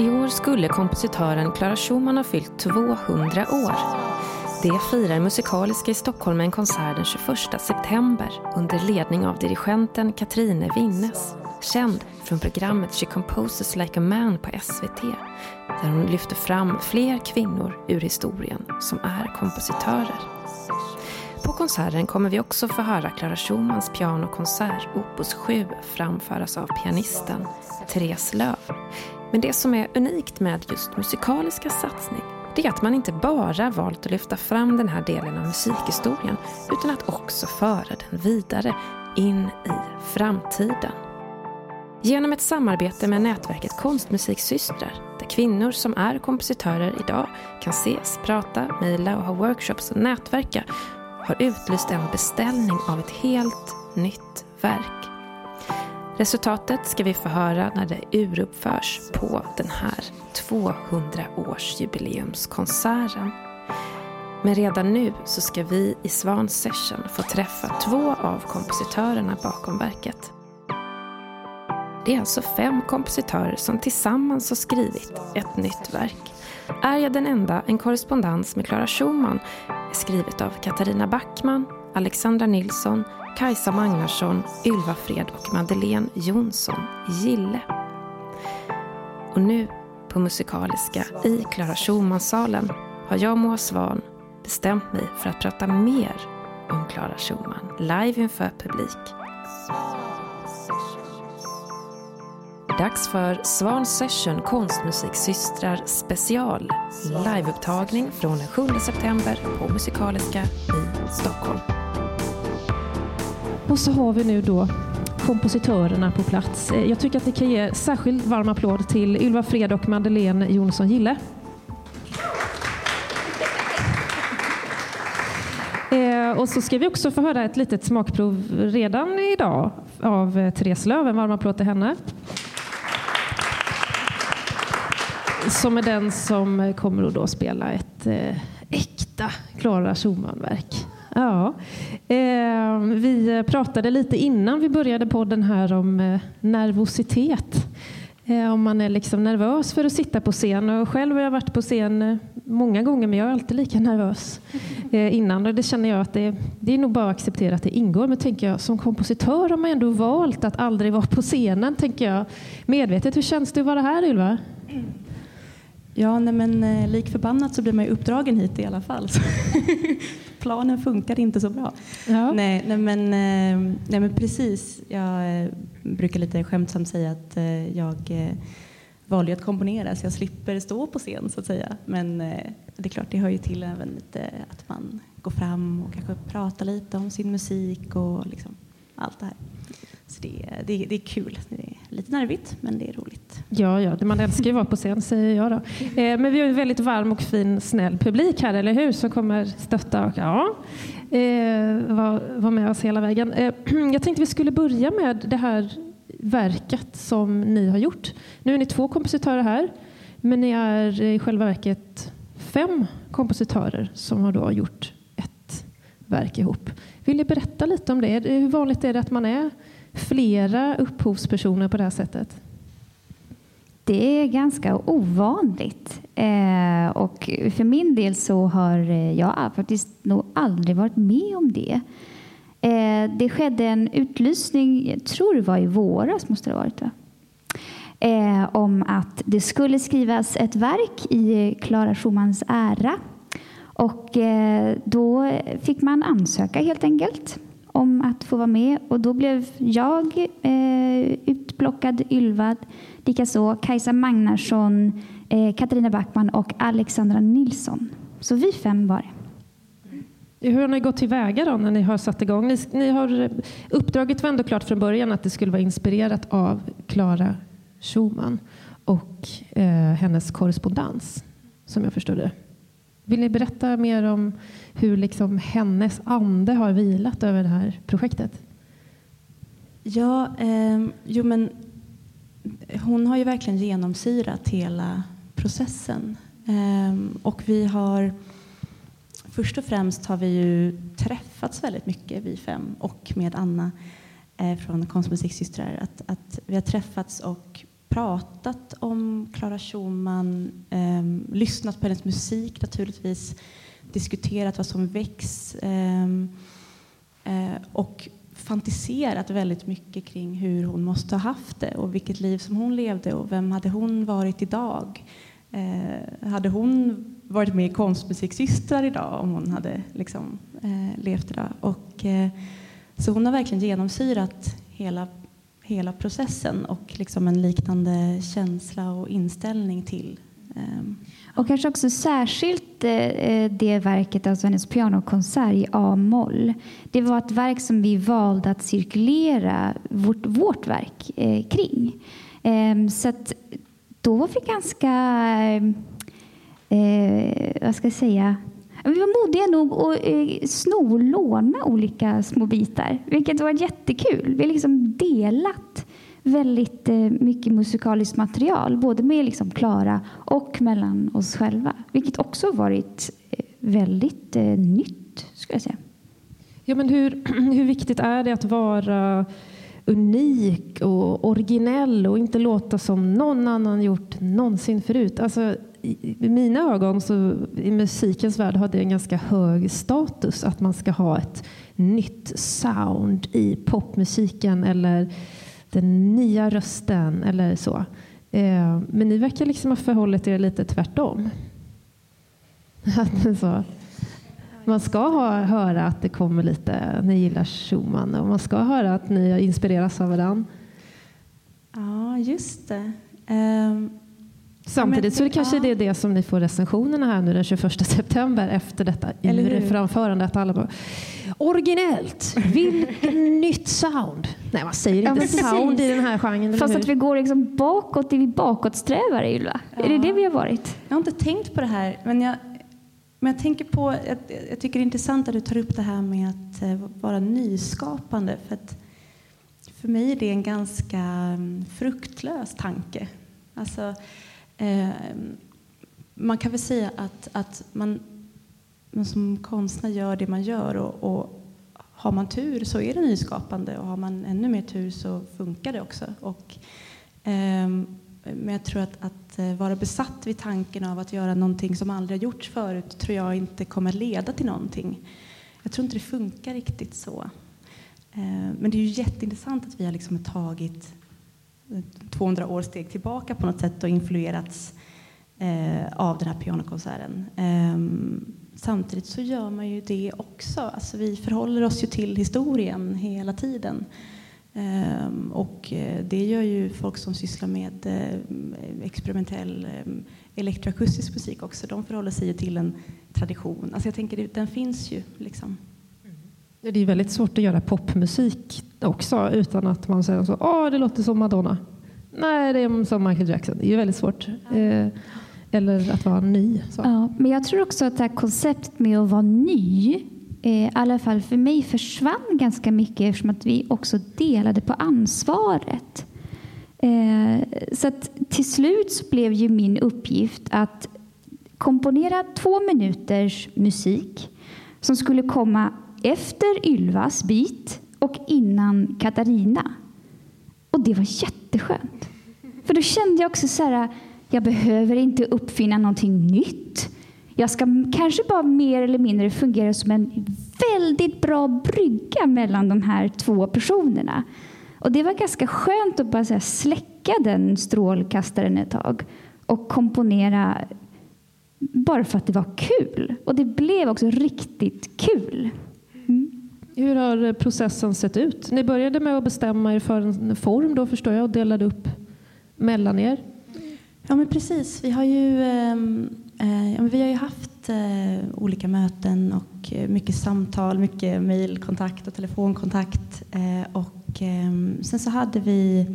I år skulle kompositören Clara Schumann ha fyllt 200 år. Det firar Musikaliska i Stockholm med en konsert den 21 september under ledning av dirigenten Katrine Winnes, känd från programmet She Composes Like a Man på SVT, där hon lyfter fram fler kvinnor ur historien som är kompositörer. På konserten kommer vi också få höra Clara Schumanns pianokonsert Opus 7 framföras av pianisten Therese Löv. Men det som är unikt med just musikaliska satsning det är att man inte bara valt att lyfta fram den här delen av musikhistorien utan att också föra den vidare in i framtiden. Genom ett samarbete med nätverket Konstmusiksystrar där kvinnor som är kompositörer idag kan ses, prata, mejla och ha workshops och nätverka har utlyst en beställning av ett helt nytt verk. Resultatet ska vi få höra när det uruppförs på den här 200-årsjubileumskonserten. Men redan nu så ska vi i Svan Session få träffa två av kompositörerna bakom verket. Det är alltså fem kompositörer som tillsammans har skrivit ett nytt verk. Är jag den enda? En korrespondens med Clara Schumann är skrivet av Katarina Backman, Alexandra Nilsson, Kajsa Magnarsson, Ylva Fred och Madeleine Jonsson Gille. Och nu på Musikaliska i Clara Schumann-salen har jag, Moa Svan, bestämt mig för att prata mer om Clara Schumann live inför publik. Dags för Svan Session Konstmusiksystrar special. Liveupptagning från den 7 september på Musikaliska i Stockholm. Och så har vi nu då kompositörerna på plats. Eh, jag tycker att ni kan ge särskilt varm applåd till Ylva Fred och Madeleine Jonsson Gille. Eh, och så ska vi också få höra ett litet smakprov redan idag av eh, Therese Lööf. En varm applåd till henne. Som är den som kommer att då spela ett äkta Klara Schumann-verk. Ja. Eh, vi pratade lite innan vi började podden här om eh, nervositet. Eh, om man är liksom nervös för att sitta på scen. Och själv har jag varit på scen eh, många gånger men jag är alltid lika nervös eh, innan. Och det känner jag att det, det är nog bara att acceptera att det ingår. Men tänker jag, som kompositör har man ändå valt att aldrig vara på scenen. tänker jag medvetet. Hur känns det att vara här Ylva? Ja, nej men eh, lik förbannat så blir man ju uppdragen hit i alla fall. Planen funkar inte så bra. Ja. Nej, nej, men, eh, nej men precis. Jag eh, brukar lite skämtsamt säga att jag valde att komponera så jag slipper stå på scen så att säga. Men det är klart, det hör ju till även lite att man går fram och kanske pratar lite om sin musik och liksom allt det här. Så det, det, det är kul. Det är lite nervigt, men det är roligt. Ja, ja man älskar ju att vara på scen, säger jag då. Eh, men vi har en väldigt varm och fin, snäll publik här, eller hur? Som kommer stötta och ja, eh, vara var med oss hela vägen. Eh, jag tänkte vi skulle börja med det här verket som ni har gjort. Nu är ni två kompositörer här, men ni är i själva verket fem kompositörer som har då gjort ett verk ihop. Vill ni berätta lite om det? Hur vanligt är det att man är flera upphovspersoner på det här sättet? Det är ganska ovanligt. Eh, och för min del så har eh, jag faktiskt nog aldrig varit med om det. Eh, det skedde en utlysning, jag tror det var i våras, måste det ha varit va? Eh, om att det skulle skrivas ett verk i eh, Clara Schumanns ära. Och eh, då fick man ansöka helt enkelt om att få vara med och då blev jag eh, utplockad, Ylva, likaså Kajsa Magnarsson, eh, Katarina Backman och Alexandra Nilsson. Så vi fem var det. Hur har ni gått tillväga då när ni har satt igång? Ni, ni har, eh, uppdraget var ändå klart från början att det skulle vara inspirerat av Klara Schumann och eh, hennes korrespondens, som jag förstod det. Vill ni berätta mer om hur liksom hennes ande har vilat över det här projektet? Ja, eh, jo men hon har ju verkligen genomsyrat hela processen. Eh, och vi har först och främst har vi ju träffats väldigt mycket vi fem och med Anna eh, från Konstmusiksystrar. Att, att vi har träffats och pratat om Clara Schumann, eh, lyssnat på hennes musik naturligtvis, diskuterat vad som väcks eh, eh, och fantiserat väldigt mycket kring hur hon måste ha haft det och vilket liv som hon levde och vem hade hon varit idag? Eh, hade hon varit med i Konstmusiksystrar idag om hon hade liksom, eh, levt idag? Och, eh, så hon har verkligen genomsyrat hela, hela processen och liksom en liknande känsla och inställning till ehm, och kanske också särskilt eh, eh, det verket, alltså hennes pianokonsert i A-moll. Det var ett verk som vi valde att cirkulera vårt, vårt verk eh, kring. Ehm, så att då var vi ganska, vad ska jag säga, vi var modiga nog att eh, sno och låna olika små bitar, vilket var jättekul. Vi har liksom delat väldigt eh, mycket musikaliskt material, både med liksom Klara och mellan oss själva, vilket också varit eh, väldigt eh, nytt, skulle jag säga. Ja, men hur, hur viktigt är det att vara unik och originell och inte låta som någon annan gjort någonsin förut? Alltså, i mina ögon så i musikens värld har det en ganska hög status att man ska ha ett nytt sound i popmusiken eller den nya rösten eller så. Eh, men ni verkar liksom ha förhållit er lite tvärtom. så. Man ska ha, höra att det kommer lite, ni gillar Schumann och man ska höra att ni inspireras av varandra. Ja, just det. Um, Samtidigt så är det kanske det är det som ni får recensionerna här nu den 21 september efter detta framförande. Att alla bara, originellt, vilket nytt sound. Nej, man säger inte ja, sound i den här genren. Fast att vi går liksom bakåt, är vi bakåtsträvare Ylva? Ja. Är det det vi har varit? Jag har inte tänkt på det här, men jag, men jag tänker på, jag, jag tycker det är intressant att du tar upp det här med att uh, vara nyskapande. För, att, för mig är det en ganska um, fruktlös tanke. Alltså, Eh, man kan väl säga att, att man, man som konstnär gör det man gör och, och har man tur så är det nyskapande och har man ännu mer tur så funkar det också. Och, eh, men jag tror att, att eh, vara besatt vid tanken av att göra någonting som aldrig har gjorts förut tror jag inte kommer leda till någonting. Jag tror inte det funkar riktigt så. Eh, men det är ju jätteintressant att vi har liksom tagit 200 år steg tillbaka på något sätt och influerats eh, av den här pianokonserten. Eh, samtidigt så gör man ju det också. Alltså vi förhåller oss ju till historien hela tiden. Um, och eh, det gör ju folk som sysslar med uh, experimentell um, elektroakustisk musik också. De förhåller sig ju till en tradition. Alltså jag tänker, den finns ju liksom. Det är väldigt svårt att göra popmusik också utan att man säger så. Åh, det låter som Madonna. Nej, det är som Michael Jackson. Det är väldigt svårt. Uh, eller att vara ny. Så. Ja, men jag tror också att det här konceptet med att vara ny, eh, i alla fall för mig, försvann ganska mycket eftersom att vi också delade på ansvaret. Eh, så att till slut så blev ju min uppgift att komponera två minuters musik som skulle komma efter Ylvas bit och innan Katarina. Och det var jätteskönt. För då kände jag också så här, jag behöver inte uppfinna någonting nytt. Jag ska kanske bara mer eller mindre fungera som en väldigt bra brygga mellan de här två personerna. Och Det var ganska skönt att bara här, släcka den strålkastaren ett tag och komponera bara för att det var kul. Och det blev också riktigt kul. Hur har eh, processen sett ut? Ni började med att bestämma er för en form då förstår jag och delade upp mellan er. Ja, men precis. Vi har ju, ehm, eh, ja, vi har ju haft eh, olika möten och eh, mycket samtal, mycket mejlkontakt och telefonkontakt. Eh, och ehm, sen så hade vi,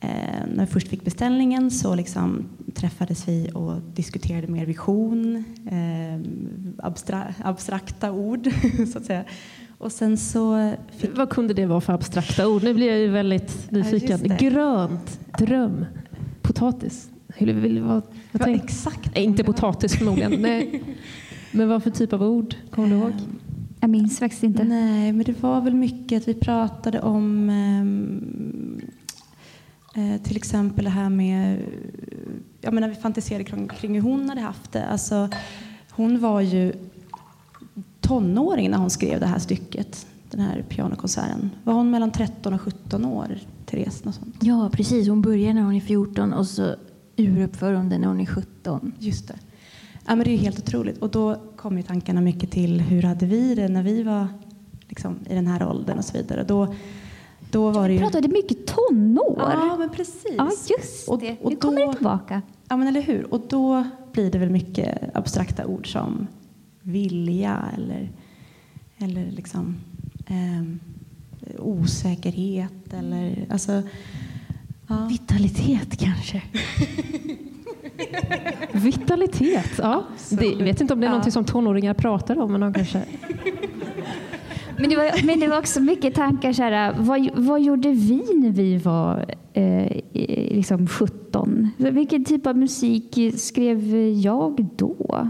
eh, när vi först fick beställningen så liksom träffades vi och diskuterade mer vision, eh, abstra abstrakta ord så att säga. Och sen så fick... Vad kunde det vara för abstrakta ord? Nu blir jag ju väldigt nyfiken. Ja, Grönt, dröm, potatis. Vill, vad, vad tänk, exakt. Nej, inte potatis förmodligen. Nej. Men vad för typ av ord? Kommer du ihåg? Jag minns faktiskt inte. Nej, men det var väl mycket att vi pratade om um, Eh, till exempel det här med, jag menar vi fantiserade kring, kring hur hon hade haft det. Alltså, hon var ju tonåring när hon skrev det här stycket, den här pianokonserten. Var hon mellan 13 och 17 år, Therese? Något sånt? Ja, precis. Hon börjar när hon är 14 och så uruppför hon det när hon är 17. Just det. Ja, men det är helt otroligt. Och då kommer tankarna mycket till hur hade vi det när vi var liksom, i den här åldern och så vidare. Då, då var det ju... pratade mycket tonår. Ja, men precis. Ja, just och, det. Och nu kommer det tillbaka. Ja, men eller hur. Och då blir det väl mycket abstrakta ord som vilja eller, eller liksom, eh, osäkerhet eller alltså, ja. Vitalitet kanske. Vitalitet, ja. Det, vet inte om det är ja. något som tonåringar pratar om, men de kanske... Men det, var, men det var också mycket tankar, så här, vad, vad gjorde vi när vi var eh, liksom 17? Vilken typ av musik skrev jag då?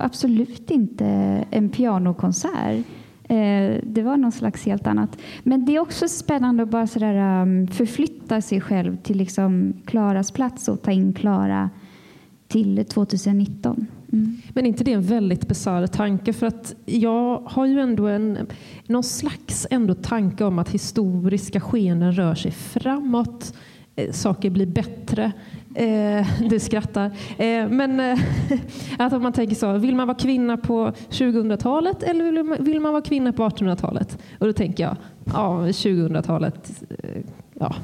Absolut inte en pianokonsert. Eh, det var någon slags helt annat. Men det är också spännande att bara sådär, um, förflytta sig själv till liksom Klaras plats och ta in Klara till 2019. Mm. Men inte det en väldigt bisarr tanke? För att jag har ju ändå en någon slags ändå tanke om att historiska skeenden rör sig framåt. Eh, saker blir bättre. Eh, du skrattar. Eh, men eh, att om man tänker så, vill man vara kvinna på 2000-talet eller vill man, vill man vara kvinna på 1800-talet? Och då tänker jag, ja 2000-talet, eh, ja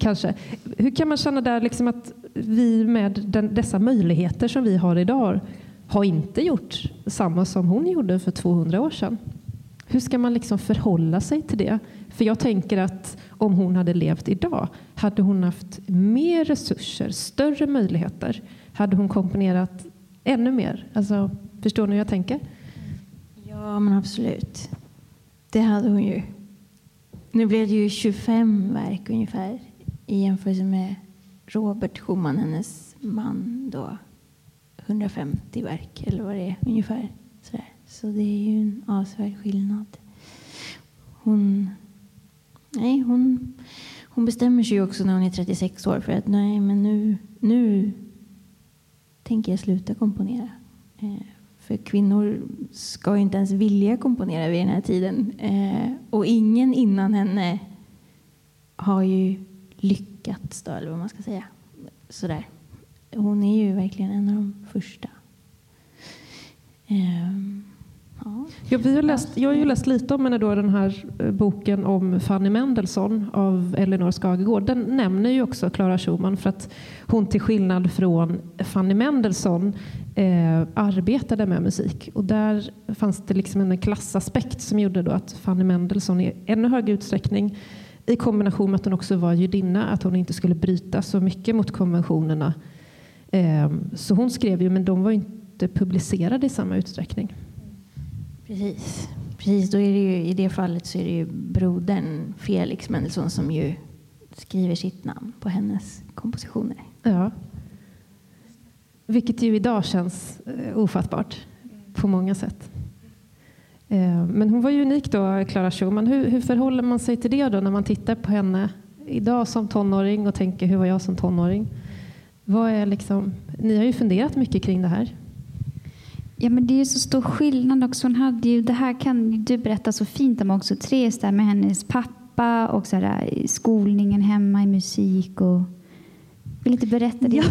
kanske. Hur kan man känna där liksom att vi med den, dessa möjligheter som vi har idag har inte gjort samma som hon gjorde för 200 år sedan? Hur ska man liksom förhålla sig till det? För jag tänker att om hon hade levt idag hade hon haft mer resurser, större möjligheter. Hade hon komponerat ännu mer? Alltså, förstår ni hur jag tänker? Ja, men absolut. Det hade hon ju. Nu blev det ju 25 verk ungefär i jämförelse med Robert Schumann, hennes man, då 150 verk eller vad det är ungefär. Sådär. Så det är ju en avsevärd skillnad. Hon, nej, hon, hon bestämmer sig också när hon är 36 år för att nej, men nu, nu tänker jag sluta komponera. Eh, för kvinnor ska ju inte ens vilja komponera vid den här tiden. Eh, och ingen innan henne har ju lyckats, då, eller vad man ska säga. Sådär. Hon är ju verkligen en av de första. Um, ja. Vi har läst, jag har ju läst lite om henne då, den här eh, boken om Fanny Mendelssohn av Elinor Skagegård. Den nämner ju också Clara Schumann för att hon till skillnad från Fanny Mendelssohn eh, arbetade med musik. Och där fanns det liksom en klassaspekt som gjorde då att Fanny Mendelssohn i ännu högre utsträckning i kombination med att hon också var judinna, att hon inte skulle bryta så mycket mot konventionerna. Eh, så hon skrev ju, men de var inte publicerade i samma utsträckning. Precis. Precis, då är det ju, i det fallet så är det ju brodern Felix Mendelssohn som ju skriver sitt namn på hennes kompositioner. Ja. Vilket ju idag känns eh, ofattbart på många sätt. Eh, men hon var ju unik då, Clara Schumann. Hur, hur förhåller man sig till det då när man tittar på henne idag som tonåring och tänker hur var jag som tonåring? Vad är liksom, ni har ju funderat mycket kring det här. Ja, men det är ju så stor skillnad också. Hon hade ju, det här kan du berätta så fint om också, Therese, där med hennes pappa och så där, skolningen hemma i musik. Och, vill inte berätta det? Ja.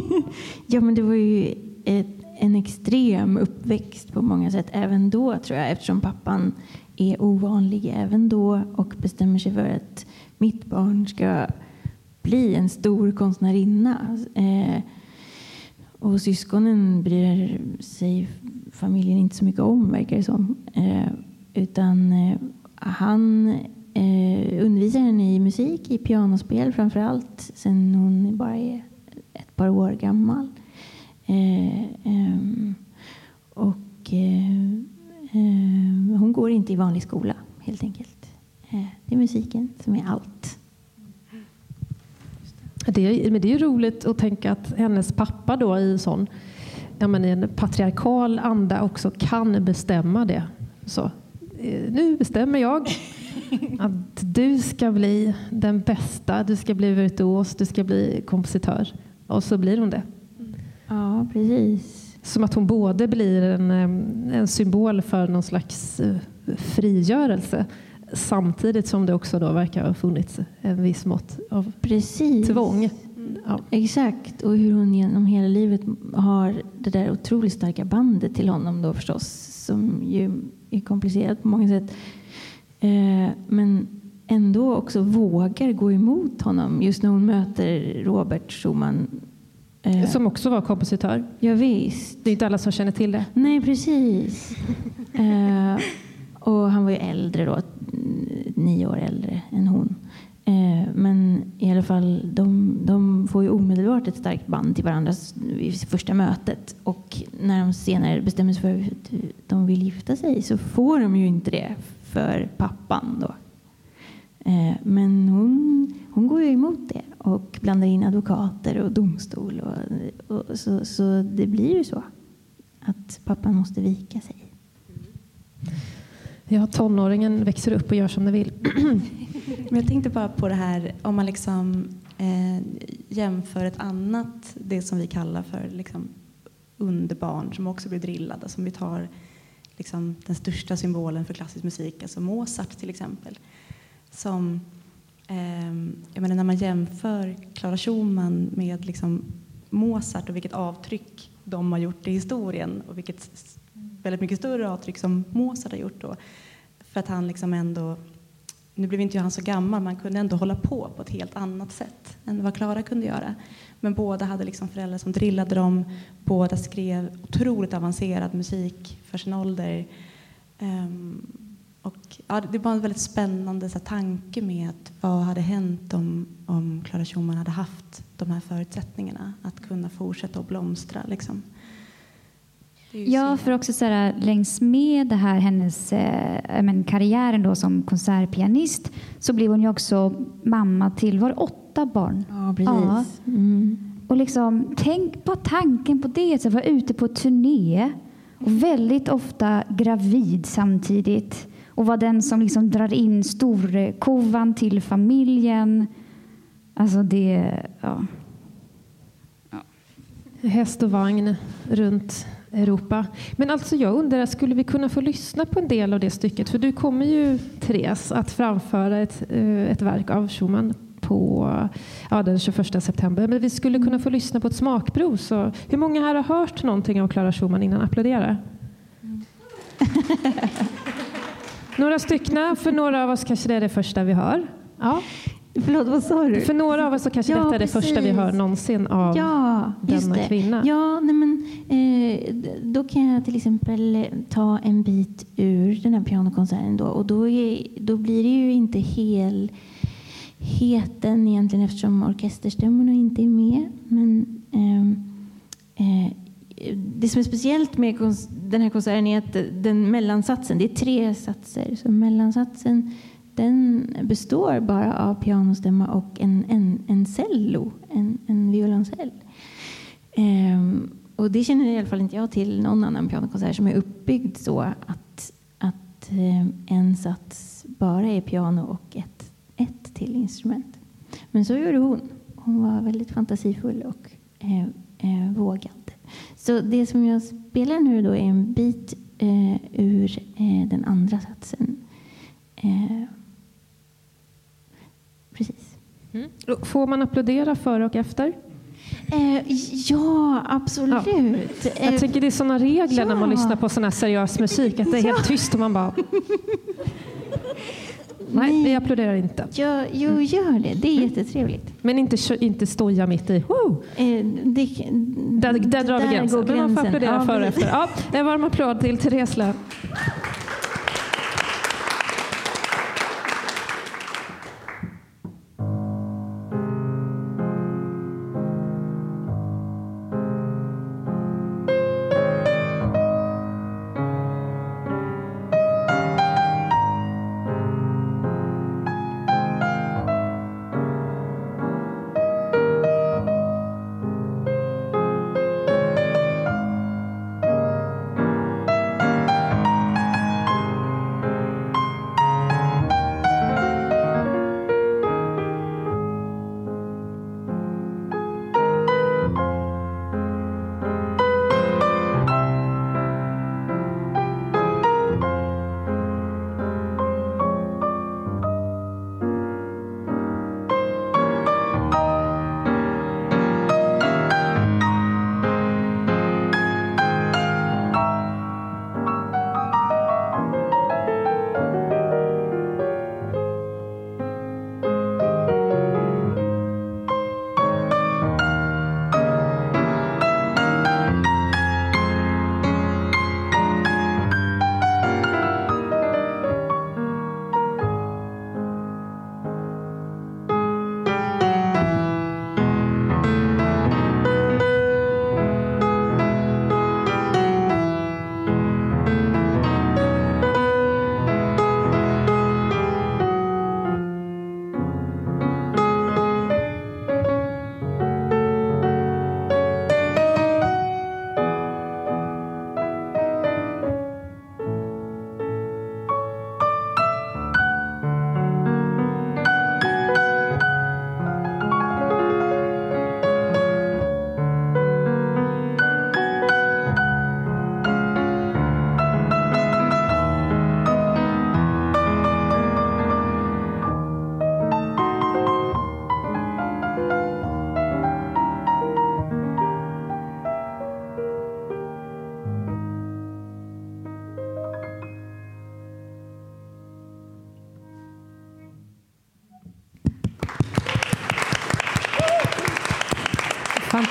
ja, men det var ju ett en extrem uppväxt på många sätt även då tror jag eftersom pappan är ovanlig även då och bestämmer sig för att mitt barn ska bli en stor konstnärinna. Eh, och syskonen bryr sig familjen inte så mycket om verkar det som. Eh, utan eh, han eh, undervisar henne i musik, i pianospel framför allt, sen hon bara är ett par år gammal. Eh, ehm, och eh, eh, hon går inte i vanlig skola helt enkelt. Eh, det är musiken som är allt. Det men det är roligt att tänka att hennes pappa då i sån ja, men i en patriarkal anda också kan bestämma det. Så, nu bestämmer jag Att du ska bli den bästa, du ska bli virtuos, du ska bli kompositör. Och så blir hon det. Ja, precis. Som att hon både blir en, en symbol för någon slags eh, frigörelse samtidigt som det också då verkar ha funnits en viss mått av Precis. tvång. Ja. Exakt, och hur hon genom hela livet har det där otroligt starka bandet till honom då förstås, som ju är komplicerat på många sätt. Eh, men ändå också vågar gå emot honom just när hon möter Robert Schumann. Eh, som också var kompositör. Ja, visst. Det är inte alla som känner till det. Nej, precis. eh, och han var ju äldre då, nio år äldre än hon. Eh, men i alla fall, de, de, får ju omedelbart ett starkt band till varandra vid första mötet. Och när de senare bestämmer sig för att de vill gifta sig så får de ju inte det för pappan då. Eh, men hon, hon går ju emot det och blandar in advokater och domstol. Och, och så, så det blir ju så att pappan måste vika sig. Ja, tonåringen växer upp och gör som den vill. Men jag tänkte bara på det här om man liksom eh, jämför ett annat, det som vi kallar för liksom underbarn som också blir drillade. Som vi tar liksom den största symbolen för klassisk musik, alltså Mozart till exempel. Som, eh, jag menar, när man jämför Clara Schumann med liksom Mozart och vilket avtryck de har gjort i historien och vilket väldigt mycket större avtryck som Mozart har gjort då. För att han liksom ändå, nu blev inte han så gammal, man kunde ändå hålla på på ett helt annat sätt än vad Klara kunde göra. Men båda hade liksom föräldrar som drillade dem, båda skrev otroligt avancerad musik för sin ålder. Um, och, ja, det var en väldigt spännande så här, tanke med att vad hade hänt om, om Clara Schumann hade haft de här förutsättningarna att kunna fortsätta att blomstra. Liksom. Ja, för också så här, längs med det här hennes eh, men, karriären då som konsertpianist så blev hon ju också mamma till var åtta barn. Ja, precis. Ja. Mm. Och liksom, tänk på tanken på det, att vara ute på turné och väldigt ofta gravid samtidigt och vara den som liksom drar in storkovan till familjen. Alltså det, ja. ja. Häst och vagn runt Europa. Men alltså jag undrar, skulle vi kunna få lyssna på en del av det stycket? För du kommer ju, Therese, att framföra ett, eh, ett verk av Schumann på ja, den 21 september. Men vi skulle kunna få lyssna på ett smakprov. Så hur många här har hört någonting av Clara Schumann innan? Applådera. Mm. några stycken. För några av oss kanske det är det första vi hör. Ja. Förlåt, vad sa du? För några av oss så kanske ja, detta är det precis. första vi hör någonsin av ja, denna det. kvinna. Ja, nej men, eh, då kan jag till exempel ta en bit ur den här pianokonserten då, och då, är, då blir det ju inte helheten egentligen eftersom orkesterstämmorna inte är med. Men eh, eh, det som är speciellt med den här konserten är att den mellansatsen, det är tre satser, så mellansatsen den består bara av pianostämma och en, en, en cello, en, en violoncell. Ehm, och det känner i alla fall inte jag till någon annan pianokonsert som är uppbyggd så att, att eh, en sats bara är piano och ett, ett till instrument. Men så gjorde hon. Hon var väldigt fantasifull och eh, eh, vågad. Så det som jag spelar nu då är en bit eh, ur eh, den andra satsen. Ehm, Eh, Precis. Mm. Får man applådera före och efter? Eh, ja, absolut. Ja. Jag tänker det är sådana regler ja. när man lyssnar på sån här seriös musik, att det är helt tyst och man bara... Nej, vi applåderar inte. Ja, jo, gör det. Det är jättetrevligt. Men inte, inte stoja mitt i. Woo! Eh, det, där, där drar vi gränsen. Men man får applådera ja, före och efter. Ja, en varm applåd till Therese Löf.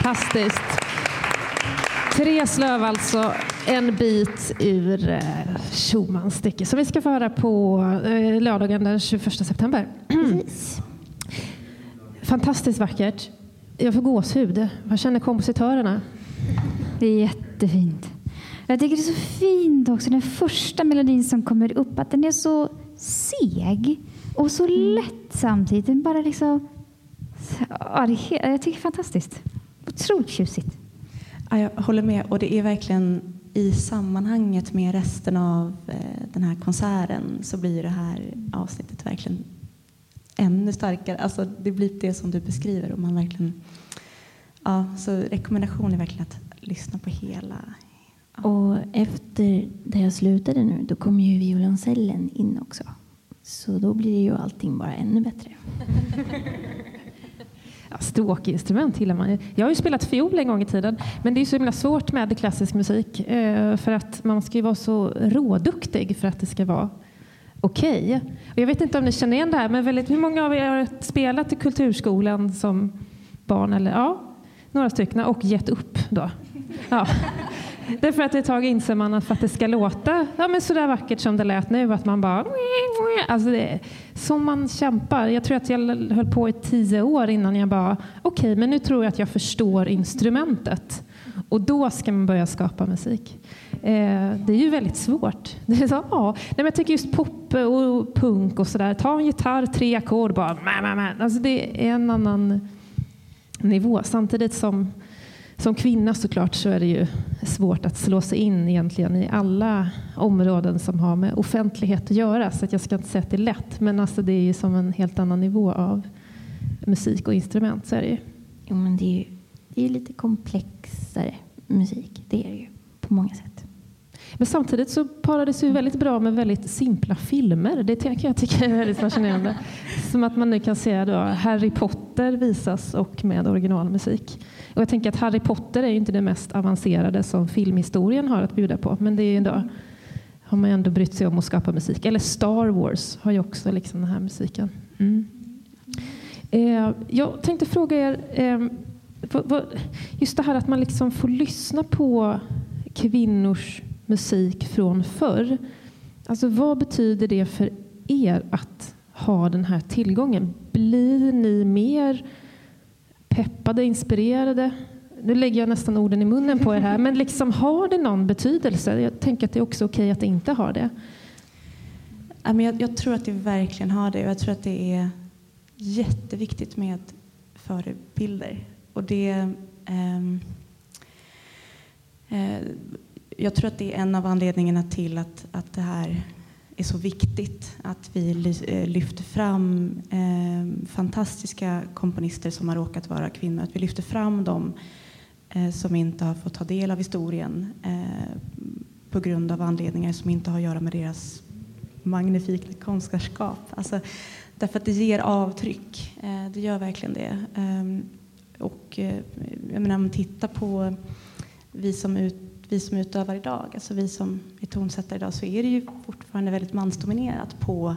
Fantastiskt. Therese Löv alltså, en bit ur eh, Schumans stycke som vi ska få höra på eh, lördagen den 21 september. Precis. Fantastiskt vackert. Jag får gåshud. Vad känner kompositörerna? Det är jättefint. Jag tycker det är så fint också, den första melodin som kommer upp, att den är så seg och så mm. lätt samtidigt. Den bara liksom... Ja, det är, jag tycker det är fantastiskt. Otroligt tjusigt. Ja, jag håller med. Och det är verkligen i sammanhanget med resten av eh, den här konserten så blir det här avsnittet verkligen ännu starkare. Alltså, det blir det som du beskriver. Och man verkligen, ja, så rekommendation är verkligen att lyssna på hela. Ja. Och efter det jag slutade nu, då kommer ju violoncellen in också. Så då blir ju allting bara ännu bättre. Ja, stråkinstrument gillar man ju. Jag har ju spelat fiol en gång i tiden, men det är så himla svårt med klassisk musik eh, för att man ska ju vara så råduktig för att det ska vara okej. Okay. Jag vet inte om ni känner igen det här, men väldigt, hur många av er har spelat i kulturskolan som barn? Eller, ja, några stycken och gett upp då. Ja. Därför att ett tag inser man att för att det ska låta ja, men så där vackert som det lät nu, att man bara... Alltså det, som man kämpar. Jag tror att jag höll på i tio år innan jag bara, okej, okay, men nu tror jag att jag förstår instrumentet. Och då ska man börja skapa musik. Eh, det är ju väldigt svårt. Det är så, ja. Nej, men jag tycker just pop och punk och sådär. Ta en gitarr, tre ackord bara. Mä, mä, mä. Alltså det är en annan nivå. Samtidigt som som kvinna såklart så är det ju svårt att slå sig in egentligen i alla områden som har med offentlighet att göra. Så att jag ska inte säga att det är lätt, men alltså det är ju som en helt annan nivå av musik och instrument. Så är det ju. Jo, men det är ju det är lite komplexare musik. Det är det ju på många sätt. Men samtidigt så parades det väldigt bra med väldigt simpla filmer. Det kan jag tycka är väldigt fascinerande. Som att man nu kan se då Harry Potter visas och med originalmusik. Och jag tänker att Harry Potter är ju inte det mest avancerade som filmhistorien har att bjuda på. Men det är ändå, har man ändå brytt sig om att skapa musik. Eller Star Wars har ju också liksom den här musiken. Mm. Eh, jag tänkte fråga er, eh, just det här att man liksom får lyssna på kvinnors musik från förr. Alltså vad betyder det för er att ha den här tillgången? Blir ni mer peppade, inspirerade? Nu lägger jag nästan orden i munnen på er här, men liksom har det någon betydelse? Jag tänker att det är också okej att det inte har det. Jag, jag tror att det verkligen har det och jag tror att det är jätteviktigt med förebilder. Och det, ehm, eh, jag tror att det är en av anledningarna till att, att det här är så viktigt. Att vi eh, lyfter fram eh, fantastiska komponister som har råkat vara kvinnor. Att vi lyfter fram dem eh, som inte har fått ta del av historien eh, på grund av anledningar som inte har att göra med deras magnifika konstnärskap. Alltså, därför att det ger avtryck. Eh, det gör verkligen det. Ehm, och eh, jag menar, om man tittar på vi som ut vi som utövar idag, alltså vi som är tonsättare idag, så är det ju fortfarande väldigt mansdominerat på,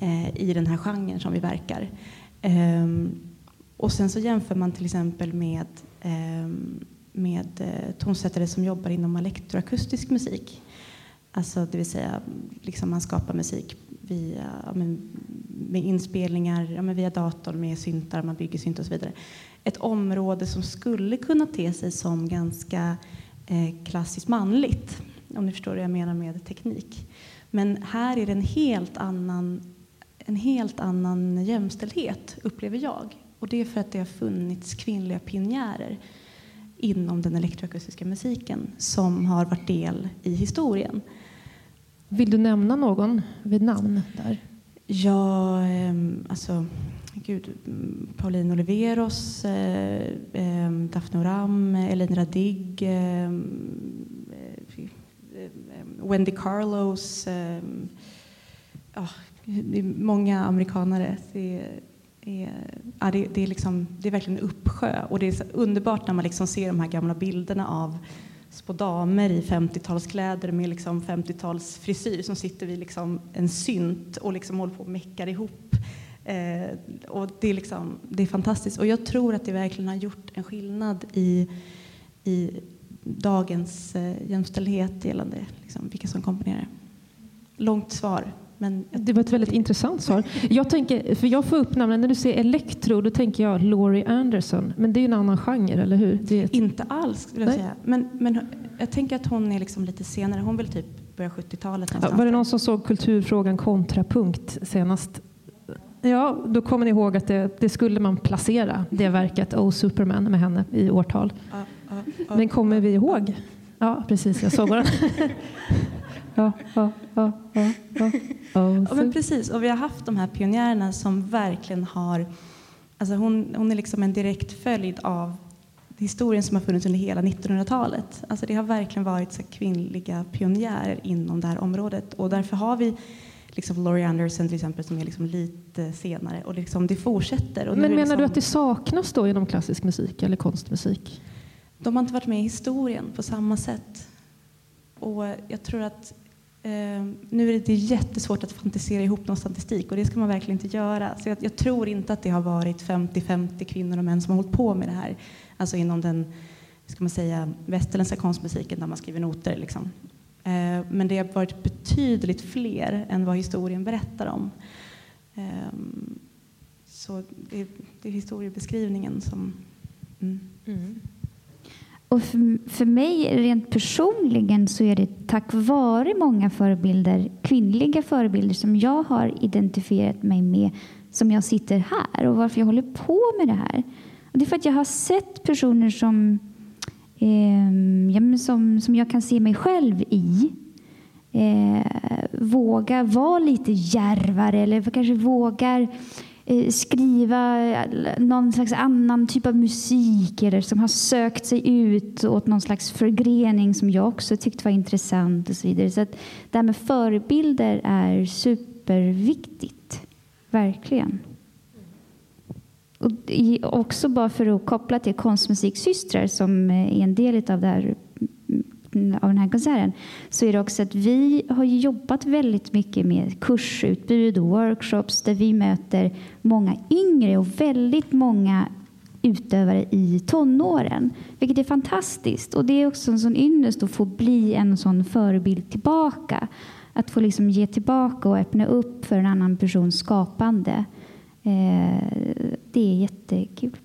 eh, i den här genren som vi verkar. Ehm, och sen så jämför man till exempel med, ehm, eh, med tonsättare som jobbar inom elektroakustisk musik. Alltså det vill säga, liksom man skapar musik via, ja, men, med inspelningar ja, men via datorn, med syntar, man bygger synt och så vidare. Ett område som skulle kunna te sig som ganska klassiskt manligt, om ni förstår vad jag menar med teknik. Men här är det en helt annan, en helt annan jämställdhet, upplever jag. Och det är för att det har funnits kvinnliga pionjärer inom den elektroakustiska musiken som har varit del i historien. Vill du nämna någon vid namn där? Ja, ehm, alltså gud, Pauline Oliveros, eh, eh, Daphne Oram, Elin Radig, eh, eh, Wendy Carlos. Eh, ja, det är många amerikanare. Det är, eh, ja, det, det, är liksom, det är verkligen en uppsjö. Och det är underbart när man liksom ser de här gamla bilderna av små damer i 50-talskläder med liksom 50-talsfrisyr som sitter vid liksom en synt och liksom håller på och meckar ihop Eh, och det är, liksom, det är fantastiskt. Och jag tror att det verkligen har gjort en skillnad i, i dagens eh, jämställdhet gällande liksom, vilka som komponerar. Långt svar. Men det var ett väldigt intressant svar. Jag, tänker, för jag får upp namnen, när du säger elektro, då tänker jag Laurie Anderson. Men det är en annan genre, eller hur? Ett... Inte alls, vill jag säga. Men, men jag tänker att hon är liksom lite senare. Hon vill typ börja 70-talet. Ja, var det någon som såg Kulturfrågan kontrapunkt senast? Ja, då kommer ni ihåg att det, det skulle man placera, det verket Oh Superman med henne i årtal. Ja, ja, Men kommer vi ihåg? Ja, precis. Jag såg den. ja, ja, ja, ja, men precis. Och vi har haft de här pionjärerna som verkligen har... Alltså hon, hon är liksom en direkt följd av historien som har funnits under hela 1900-talet. Alltså det har verkligen varit så kvinnliga pionjärer inom det här området. Och därför har vi liksom Laurie Anderson till exempel som är liksom lite senare. Och liksom det fortsätter. Och Men menar liksom... du att det saknas då inom klassisk musik eller konstmusik? De har inte varit med i historien på samma sätt. Och jag tror att eh, nu är det jättesvårt att fantisera ihop någon statistik och det ska man verkligen inte göra. Så jag, jag tror inte att det har varit 50-50 kvinnor och män som har hållit på med det här. Alltså inom den ska man säga, västerländska konstmusiken där man skriver noter. Liksom. Eh, men det har varit betydligt fler än vad historien berättar om. Ehm, så det, det är historiebeskrivningen som... Mm. Mm. Och för, för mig rent personligen så är det tack vare många förebilder, kvinnliga förebilder som jag har identifierat mig med som jag sitter här och varför jag håller på med det här. Och det är för att jag har sett personer som eh, ja, som, som jag kan se mig själv i. Eh, våga vara lite järvare eller kanske vågar eh, skriva eh, någon slags annan typ av musik eller som har sökt sig ut åt någon slags förgrening som jag också tyckte var intressant och så vidare. Så att det här med förebilder är superviktigt. Verkligen. Och också bara för att koppla till konstmusiksystrar som är en del av, det här, mm, av den här konserten så är det också att vi har jobbat väldigt mycket med kursutbud och workshops där vi möter många yngre och väldigt många utövare i tonåren, vilket är fantastiskt. Och det är också en sån ynnest att få bli en sån förebild tillbaka. Att få liksom ge tillbaka och öppna upp för en annan persons skapande. Eh, det är jättekul.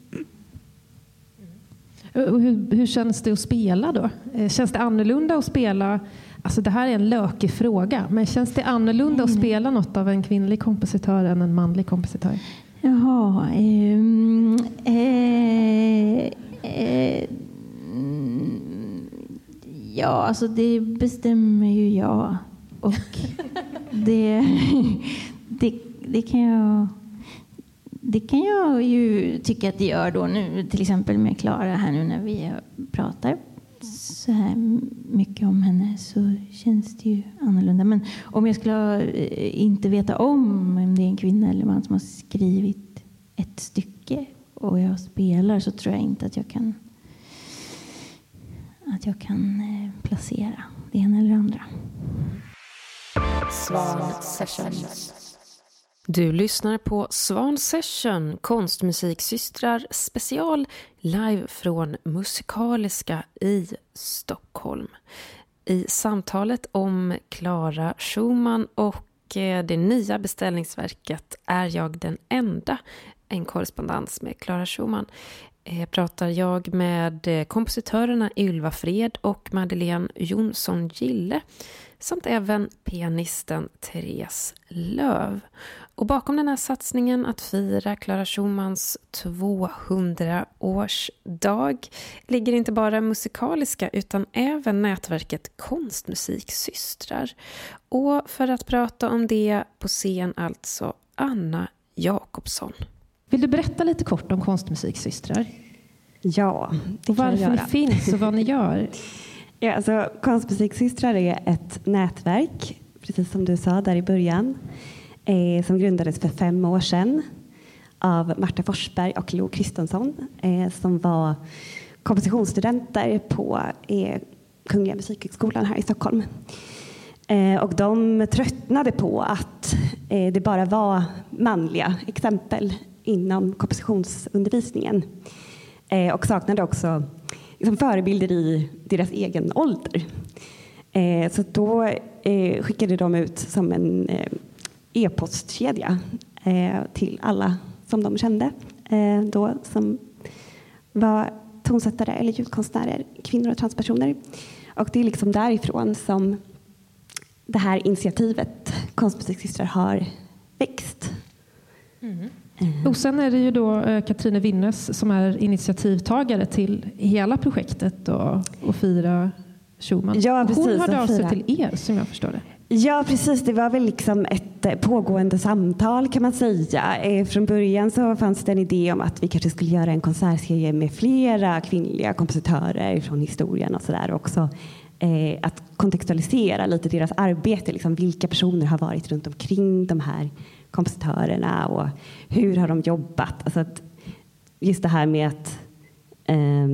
Hur, hur, känns det att spela då? Eh, känns det annorlunda att spela? Alltså det här är en lökig fråga, men känns det annorlunda att spela något av en kvinnlig kompositör än en manlig kompositör? Jaha. Um, eh, eh, ja, alltså det bestämmer ju jag. Och det, det, det kan jag det kan jag ju tycka att det gör då nu, till exempel med Klara här nu när vi pratar så här mycket om henne så känns det ju annorlunda. Men om jag skulle eh, inte veta om om det är en kvinna eller man som har skrivit ett stycke och jag spelar så tror jag inte att jag kan att jag kan eh, placera det ena eller det andra. Svan Sessions. Du lyssnar på Svan Session, konstmusiksystrar special live från Musikaliska i Stockholm. I samtalet om Klara Schumann och eh, det nya beställningsverket Är jag den enda? En korrespondens med Klara Schumann eh, pratar jag med eh, kompositörerna Ylva Fred och Madeleine Jonsson Gille samt även pianisten Therese Löv. Och bakom den här satsningen att fira Clara Schumans 200-årsdag ligger inte bara musikaliska utan även nätverket Konstmusiksystrar. Och för att prata om det på scen alltså Anna Jakobsson. Vill du berätta lite kort om Konstmusiksystrar? Ja, det och varför ni finns och vad ni gör? ja, alltså, Konstmusiksystrar är ett nätverk, precis som du sa där i början eh, som grundades för fem år sedan av Marta Forsberg och Lo Kristensson eh, som var kompositionsstudenter på eh, Kungliga Musikhögskolan här i Stockholm. Eh, och de tröttnade på att eh, det bara var manliga exempel inom kompositionsundervisningen eh, och saknade också liksom, förebilder i deras egen ålder. Så då skickade de ut som en e-postkedja eh, till alla som de kände då som var tonsättare eller ljudkonstnärer, kvinnor och transpersoner. Och det är liksom därifrån som det här initiativet Konstmusiksystrar har växt. Mm. Och sen är det ju då eh, Katrine Winnes som är initiativtagare till hela projektet och, och Fira Schumann. Ja, precis, hon hörde av sig till er som jag förstår det. Ja, precis. Det var väl liksom ett eh, pågående samtal kan man säga. Eh, från början så fanns det en idé om att vi kanske skulle göra en konsertserie med flera kvinnliga kompositörer från historien och sådär. Också eh, att kontextualisera lite deras arbete. Liksom vilka personer har varit runt omkring de här kompositörerna och hur har de jobbat? Alltså att just det här med att, eh,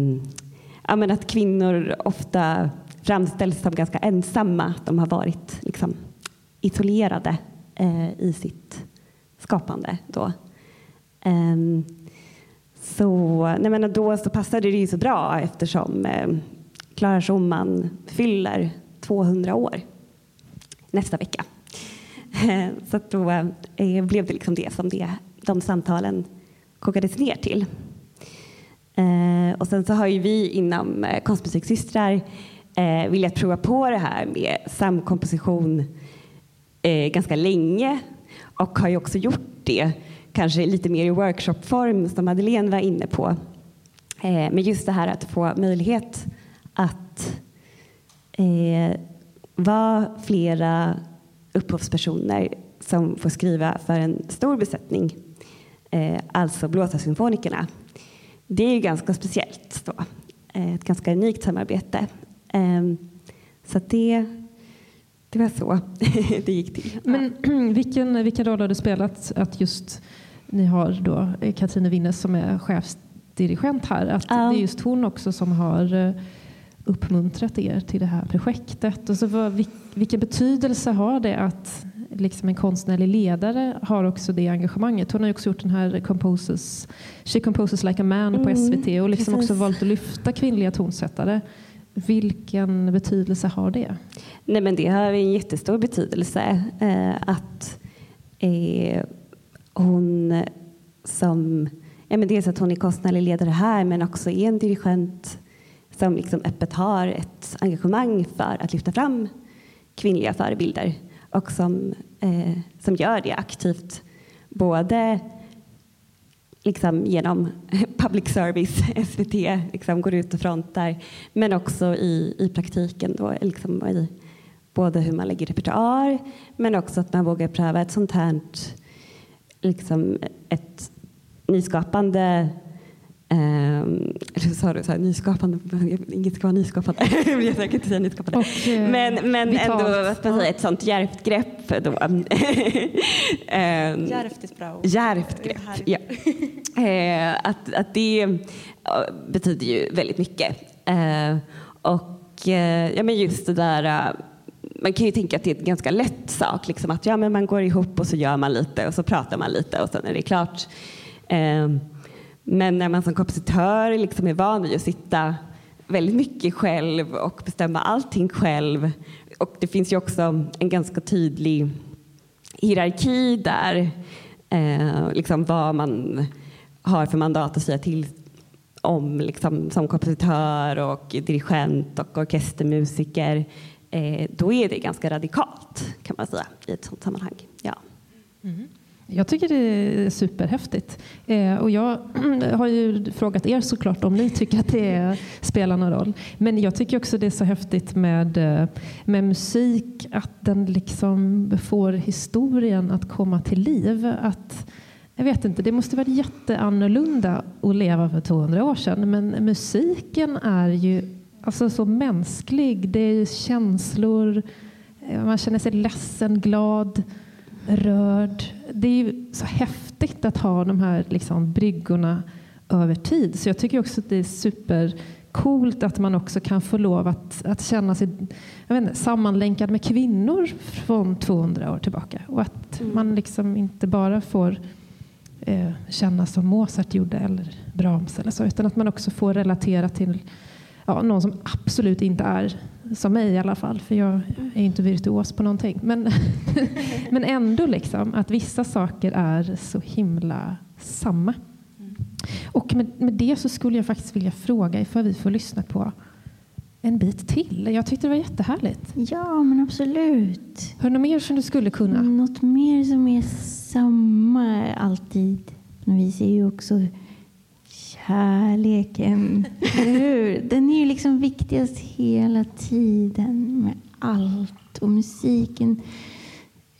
ja, men att kvinnor ofta framställs som ganska ensamma. De har varit liksom isolerade eh, i sitt skapande. Då. Um, så, nej men då så passade det ju så bra eftersom eh, Schumann fyller 200 år nästa vecka. Ehm, så då eh, blev det liksom det som det, de samtalen kokades ner till. Eh, och sen så har ju vi inom eh, Konstmusiksystrar eh, velat prova på det här med samkomposition eh, ganska länge och har ju också gjort det kanske lite mer i workshopform som Madeleine var inne på. Eh, men just det här att få möjlighet att eh, vara flera upphovspersoner som får skriva för en stor besättning, eh, alltså blåsarsymfonikerna. Det är ju ganska speciellt. Då. Eh, ett ganska unikt samarbete så det, det var så det gick till. Men vilken, vilken roll har det spelat att just ni har då Katrine Winnes som är chefsdirigent här, att det är just hon också som har eh, uppmuntrat er till det här projektet. Och så vad, vilken betydelse har det att liksom en konstnärlig ledare har också det engagemanget? Hon har också gjort den här Composes, She Composes Like a Man på SVT mm, och liksom också valt att lyfta kvinnliga tonsättare. Vilken betydelse har det? Nej, men det har en jättestor betydelse. Eh, att eh, hon som... Ja, men dels att hon är konstnärlig ledare här men också är en dirigent som liksom öppet har ett engagemang för att lyfta fram kvinnliga förebilder och som, eh, som gör det aktivt både liksom genom public service, SVT, liksom går ut och frontar. Men också i, i praktiken, då, liksom i både hur man lägger repertoar men också att man vågar pröva ett sånt här liksom ett nyskapande Um, eller sa du så här, nyskapande? Inget ska vara nyskapande. jag vill säkert inte säga nyskapande. Och, eh, men men ändå vad man säga, ett sånt djärvt grepp. Då. um, djärvt är bra Djärvt grepp, ja. uh, att, att det uh, betyder ju väldigt mycket. Uh, och ja, men just det där man kan ju tänka att det är en ganska lätt sak. Liksom att ja, men man går ihop och så gör man lite och så pratar man lite och sen är det klart. Um, men när man som kompositör liksom är van vid att sitta väldigt mycket själv och bestämma allting själv och det finns ju också en ganska tydlig hierarki där, eh, liksom vad man har för mandat att säga till om liksom, som kompositör och dirigent och orkestermusiker. Eh, då är det ganska radikalt kan man säga i ett sådant sammanhang. Ja. Mm. Jag tycker det är superhäftigt. Eh, och jag har ju frågat er såklart om ni tycker att det spelar någon roll. Men jag tycker också det är så häftigt med, eh, med musik, att den liksom får historien att komma till liv. Att, jag vet inte, det måste varit jätteannorlunda att leva för 200 år sedan. Men musiken är ju alltså så mänsklig. Det är känslor, eh, man känner sig ledsen, glad rörd. Det är ju så häftigt att ha de här liksom, bryggorna över tid. Så jag tycker också att det är super coolt att man också kan få lov att, att känna sig jag vet inte, sammanlänkad med kvinnor från 200 år tillbaka. Och att mm. man liksom inte bara får eh, känna som Mozart gjorde eller Brahms eller så, utan att man också får relatera till ja, någon som absolut inte är som mig i alla fall, för jag är inte virtuos på någonting. Men, men ändå liksom, att vissa saker är så himla samma. Och med, med det så skulle jag faktiskt vilja fråga ifall vi får lyssna på en bit till. Jag tyckte det var jättehärligt. Ja, men absolut. Har du något mer som du skulle kunna? Något mer som är samma alltid. Vi ser ju också kärleken. Den är ju liksom viktigast hela tiden med allt. Och musiken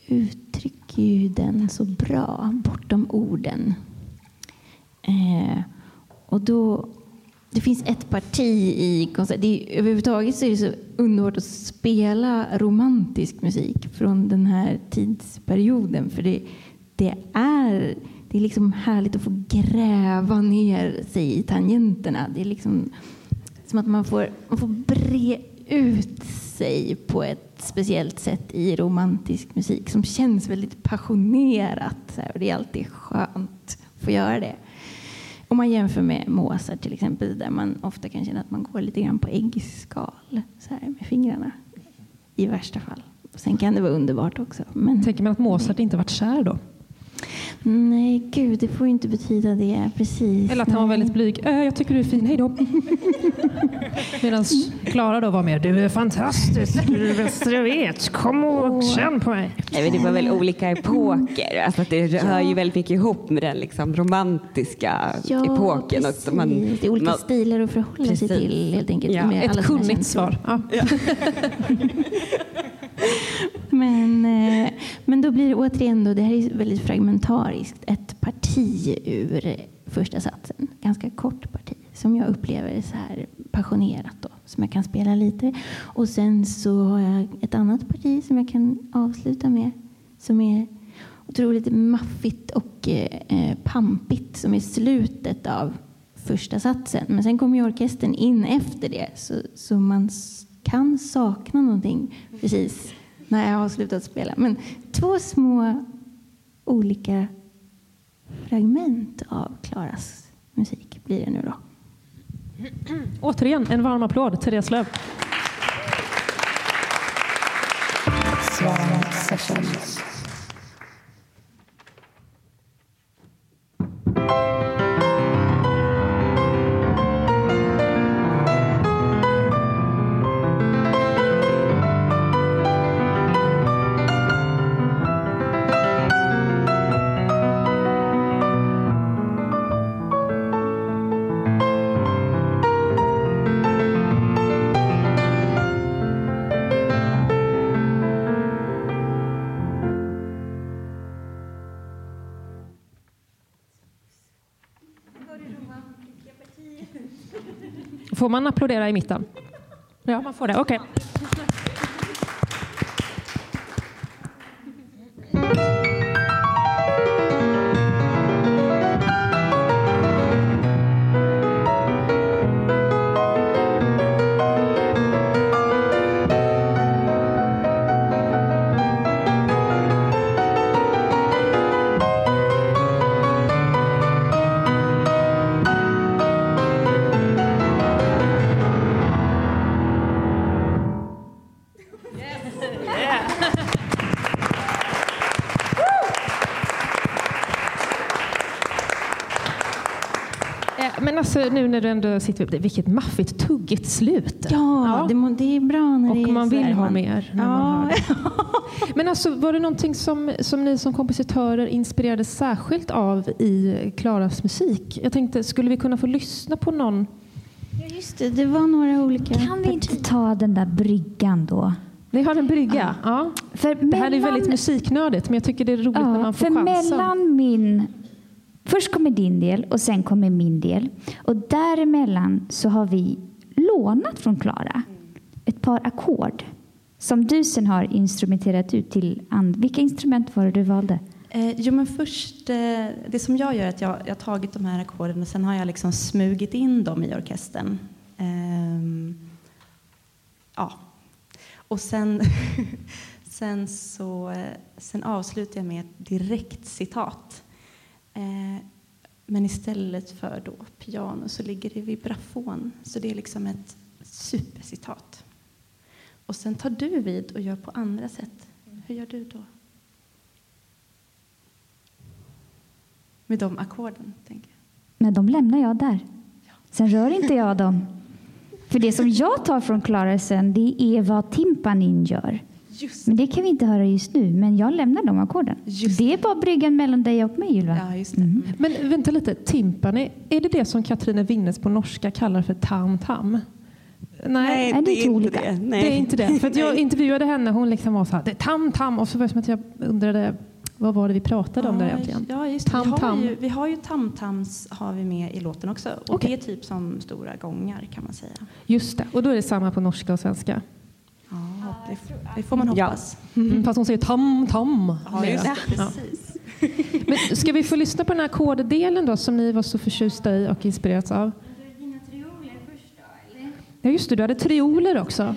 uttrycker ju den så bra, bortom orden. Eh, och då, det finns ett parti i konserten. Överhuvudtaget så är det så underbart att spela romantisk musik från den här tidsperioden. För det, det är det är liksom härligt att få gräva ner sig i tangenterna. Det är liksom som att man får, man får bre ut sig på ett speciellt sätt i romantisk musik som känns väldigt passionerat. och det är alltid skönt att få göra det. Om man jämför med Mozart till exempel där man ofta kan känna att man går lite grann på äggskal så här, med fingrarna. I värsta fall. Sen kan det vara underbart också. Men... Tänker man att Mozart inte varit kär då? Nej, gud, det får ju inte betyda det. Precis. Eller att han var väldigt blyg. Äh, jag tycker du är fin, hej då. Medan Klara då var mer, du är fantastisk, du är bäst jag vet, kom och känn på mig. Nej, men det var väl olika epoker, alltså att det ja. hör ju väldigt mycket ihop med den liksom romantiska ja, epoken. Precis. Och man, det är olika man, stilar att förhålla precis. sig till helt enkelt. Ja. Ett kunnigt svar. Ja. men, eh, men då blir det återigen, då, det här är väldigt fragmentariskt, ett parti ur första satsen. Ganska kort parti som jag upplever så här passionerat då, som jag kan spela lite. Och sen så har jag ett annat parti som jag kan avsluta med som är otroligt maffigt och eh, eh pampigt som är slutet av första satsen. Men sen kommer ju orkestern in efter det så, så man kan sakna någonting precis när jag har slutat spela. Men två små olika fragment av Klaras musik blir det nu då. Återigen en varm applåd, Therese Löv. Swan Sessions. Får man applådera i mitten? Ja, man får det. Okej. Okay. När du ändå sitter det, vilket maffigt, tuggigt slut. Ja, ja. Det, det, är bra när Och det är man vill ha mer. När ja. man hör Men alltså, var det någonting som, som ni som kompositörer inspirerades särskilt av i Klaras musik? Jag tänkte, skulle vi kunna få lyssna på någon? Ja, just det. Det var några olika Kan vi inte ta den där bryggan då? Ni har en brygga? Ja. ja. För det här är väldigt musiknördigt, men jag tycker det är roligt ja, när man får för chansen. Mellan min Först kommer din del och sen kommer min del. Och däremellan så har vi lånat från Klara ett par ackord som du sen har instrumenterat ut till and. Vilka instrument var det du valde? Eh, jo, men först, eh, det som jag gör är att jag, jag har tagit de här ackorden och sen har jag liksom smugit in dem i orkestern. Eh, ja. Och sen, sen, så, eh, sen avslutar jag med ett direkt citat. Eh, men istället för då piano så ligger det vibrafon. Så det är liksom ett supercitat. Och sen tar du vid och gör på andra sätt. Hur gör du då? Med de ackorden, tänker jag. Men de lämnar jag där. Sen rör inte jag dem. För det som jag tar från klarelsen, det är vad timpanin gör. Just. Men det kan vi inte höra just nu, men jag lämnar de ackorden. Det är bara bryggan mellan dig och mig, Ylva. Ja, just mm. Men vänta lite, timpani, är det det som Katrine Winnes på norska kallar för tam-tam? Nej, Nej, det, är inte olika. det. Nej. Det är inte det. För jag intervjuade henne, hon liksom var så här, det är tam-tam, och så var det som att jag undrade vad var det vi pratade om där egentligen? Ja, just tam, vi, har ju, vi har ju tamtams har vi med i låten också. Och okay. det är typ som stora gångar kan man säga. Just det, och då är det samma på norska och svenska? Ja, det, det får man hoppas. Ja. Mm, fast hon säger tam-tam. Ja, just det, precis. Men ska vi få lyssna på den här ackorddelen då som ni var så förtjusta i och inspirerats av? Ja, just det, du hade trioler också.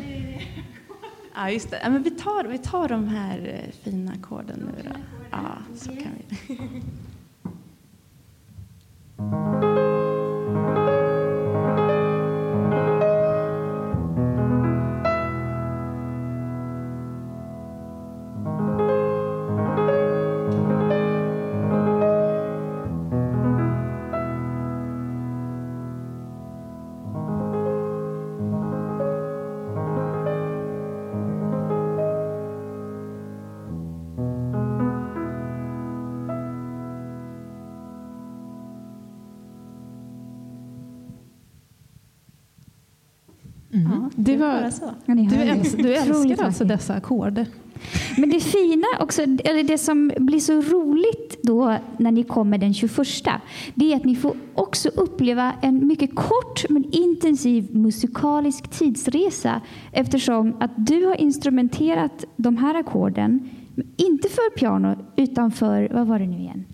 Ja, just det. Ja, men vi, tar, vi tar de här eh, fina ackorden nu då. Ja, så kan vi. Det var, du, älsk, du älskar alltså dessa ackord? Men det fina också, eller det som blir så roligt då när ni kommer den 21, det är att ni får också uppleva en mycket kort men intensiv musikalisk tidsresa eftersom att du har instrumenterat de här ackorden, inte för piano utan för, vad var det nu igen?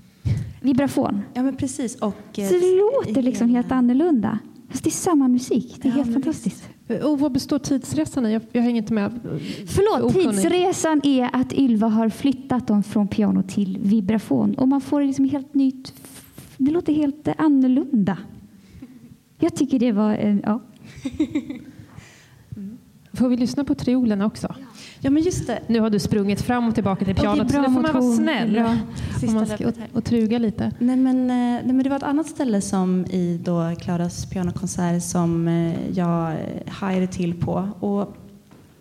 Vibrafon. Ja men precis. Och, så det låter liksom helt annorlunda. Fast det är samma musik. Det är ja, helt fantastiskt. Och vad består tidsresan i? Jag, jag hänger inte med. Förlåt, tidsresan är att Ylva har flyttat dem från piano till vibrafon. Och man får liksom helt nytt... Det låter helt annorlunda. Jag tycker det var... Ja. Får vi lyssna på triolerna också? Ja, men just det. Nu har du sprungit fram och tillbaka till pianot, så nu får man vara snäll bra. om man ska, och, och truga lite. Nej men, eh, nej, men det var ett annat ställe som i då Klaras pianokonsert som eh, jag hajade till på. Och,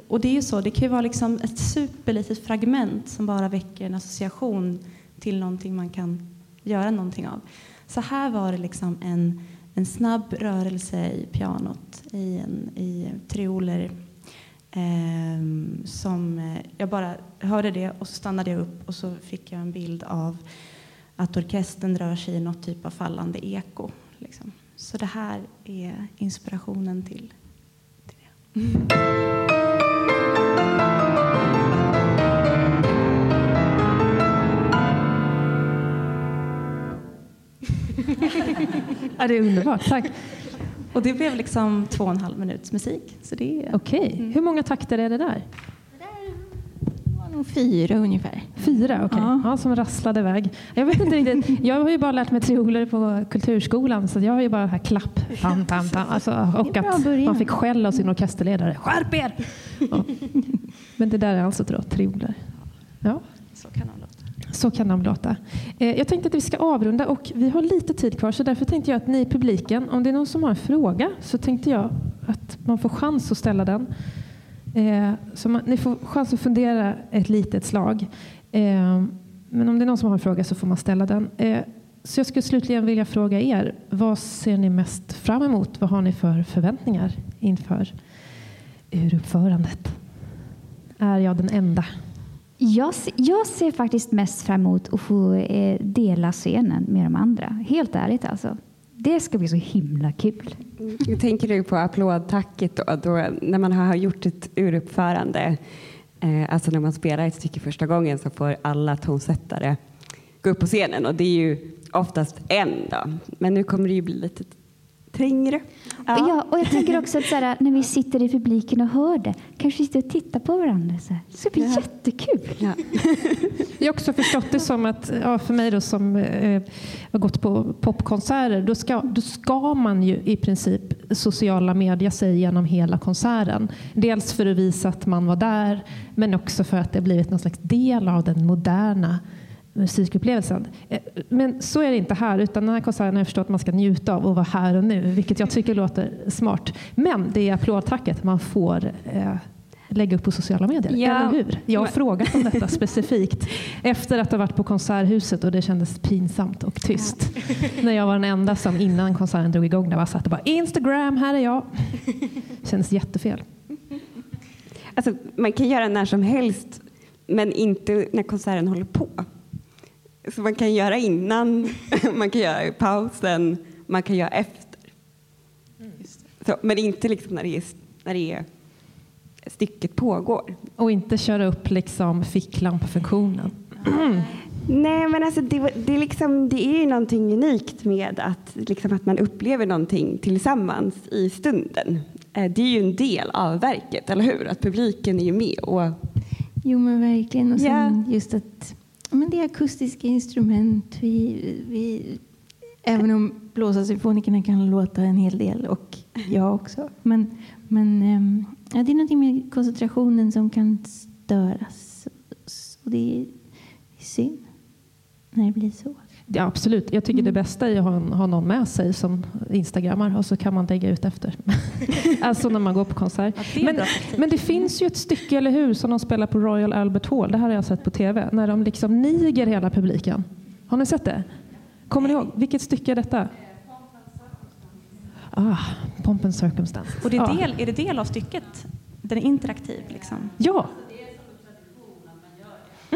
och det är ju så, det kan ju vara liksom ett superlitet fragment som bara väcker en association till någonting man kan göra någonting av. Så här var det liksom en, en snabb rörelse i pianot, i, en, i trioler Eh, som eh, jag bara hörde det och så stannade jag upp och så fick jag en bild av att orkestern rör sig i något typ av fallande eko. Liksom. Så det här är inspirationen till, till det. ja, det är underbart, tack. Och det blev liksom två och en halv minuts musik. Okej. Okay. Mm. Hur många takter är det där? Det var nog fyra ungefär. Fyra, okej. Okay. Ja. ja. som rasslade iväg. Jag vet inte riktigt. Jag har ju bara lärt mig trioler på kulturskolan så jag har ju bara här klapp, tam, tam, tam. Alltså, och att man fick skäll av sin orkesterledare. Skärp er! Ja. Men det där är alltså trioler. Ja. Så kan de så kan de låta. Eh, jag tänkte att vi ska avrunda och vi har lite tid kvar så därför tänkte jag att ni i publiken, om det är någon som har en fråga så tänkte jag att man får chans att ställa den. Eh, så man, ni får chans att fundera ett litet slag. Eh, men om det är någon som har en fråga så får man ställa den. Så jag skulle slutligen vilja fråga er, vad ser ni mest fram emot? Vad har ni för förväntningar inför uruppförandet? Är jag den enda? Jag, jag ser faktiskt mest fram emot att få eh, dela scenen med de andra. Helt ärligt alltså. Det ska bli så himla kul. Mm. Tänker du på applådtacket då, då när man har gjort ett uruppförande? Eh, alltså när man spelar ett stycke första gången så får alla tonsättare gå upp på scenen och det är ju oftast en då. Men nu kommer det ju bli lite trängre. Ja. ja. och jag tänker också att så här, när vi sitter i publiken och hör det, kanske vi sitter och tittar på varandra. Så, här. det blir ja. jättekul. Ja. jag har också förstått det som att, ja, för mig då som eh, har gått på popkonserter, då ska, då ska man ju i princip sociala medier sig genom hela konserten. Dels för att visa att man var där, men också för att det har blivit någon slags del av den moderna musikupplevelsen. Eh, men så är det inte här, utan den här konserten har jag förstått att man ska njuta av och vara här och nu, vilket jag tycker låter smart. Men det är applådtacket man får eh, lägga upp på sociala medier, ja. eller hur? Jag har frågat om detta specifikt efter att ha varit på Konserthuset och det kändes pinsamt och tyst. Ja. När jag var den enda som innan konserten drog igång där var satt och bara Instagram, här är jag. Det kändes jättefel. Alltså, man kan göra när som helst, men inte när konserten håller på. Så man kan göra innan, man kan göra i pausen, man kan göra efter. Mm. Så, men inte liksom när, det är, när det är stycket pågår. Och inte köra upp liksom ficklampfunktionen. Nej, men alltså det, det, liksom, det är ju någonting unikt med att, liksom att man upplever någonting tillsammans i stunden. Eh, det är ju en del av verket, eller hur? Att publiken är ju med. Och... Jo, men verkligen. Och sen yeah. just att men det är akustiska instrument. Vi, vi, även om blåsarsymfonikerna kan låta en hel del, och jag också. Men, men ehm, ja, det är någonting med koncentrationen som kan störas. Och det är synd när det blir så. Ja, absolut. Jag tycker mm. det bästa är att ha, ha någon med sig som instagrammar och så kan man lägga ut efter. alltså när man går på konsert. Ja, men, men det finns ju ett stycke, eller hur, som de spelar på Royal Albert Hall. Det här har jag sett på tv. När de liksom niger hela publiken. Har ni sett det? Kommer ni ihåg? Vilket stycke är detta? Ah, Pomp and Circumstance. Och det är, del, är det del av stycket? Den är interaktiv? Liksom. Ja.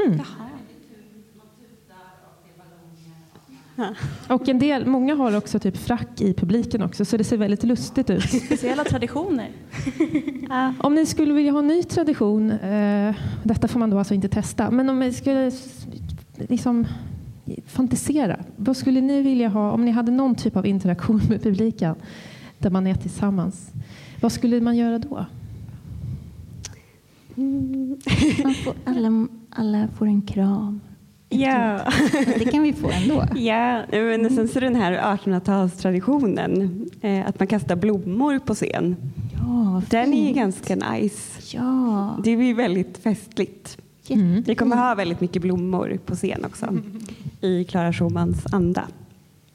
Mm. Och en del, många har också typ frack i publiken också, så det ser väldigt lustigt ut. Speciella traditioner. Om ni skulle vilja ha en ny tradition, eh, detta får man då alltså inte testa, men om ni skulle liksom fantisera, vad skulle ni vilja ha om ni hade någon typ av interaktion med publiken där man är tillsammans? Vad skulle man göra då? Mm. Får, alla, alla får en kram. Ja. Det kan vi få ändå. Ja, men sen så den här 1800-talstraditionen, eh, att man kastar blommor på scen. Ja, den är ju ganska nice. Ja. Det är väldigt festligt. Mm. Vi kommer ha väldigt mycket blommor på scen också i Klara Schumans anda.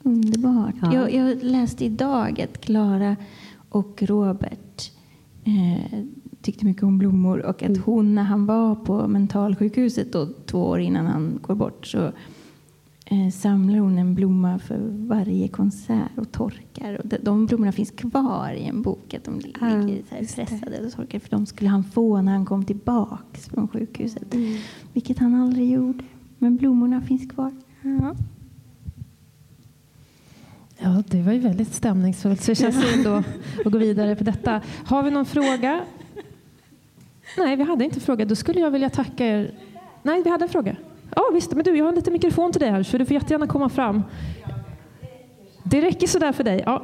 Underbart. Ja. Jag, jag läste idag att Klara och Robert eh, tyckte mycket om blommor och att mm. hon när han var på mentalsjukhuset då, två år innan han går bort så eh, samlar hon en blomma för varje konsert och torkar. Och de, de blommorna finns kvar i en bok, att de ligger ja, så här pressade och torkar för de skulle han få när han kom tillbaks från sjukhuset. Mm. Vilket han aldrig gjorde. Men blommorna finns kvar. Ja. Ja, det var ju väldigt stämningsfullt, så det känns synd att gå vidare på detta. Har vi någon fråga? Nej, vi hade inte fråga. Då skulle jag vilja tacka er. Nej, vi hade en fråga. Ja, visst. Men du, jag har en liten mikrofon till dig här, så du får jättegärna komma fram. Det räcker sådär för dig. Ja.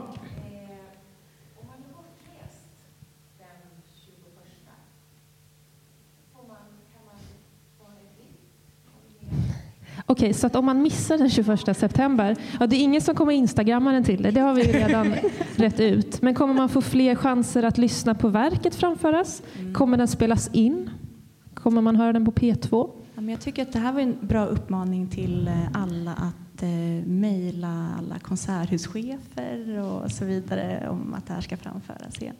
Okej, så att om man missar den 21 september, ja, det är ingen som kommer instagramma den till det, det har vi redan rätt ut. Men kommer man få fler chanser att lyssna på verket framföras? Kommer den spelas in? Kommer man höra den på P2? Ja, men jag tycker att det här var en bra uppmaning till eh, alla att eh, mejla alla konserthuschefer och så vidare om att det här ska framföras igen.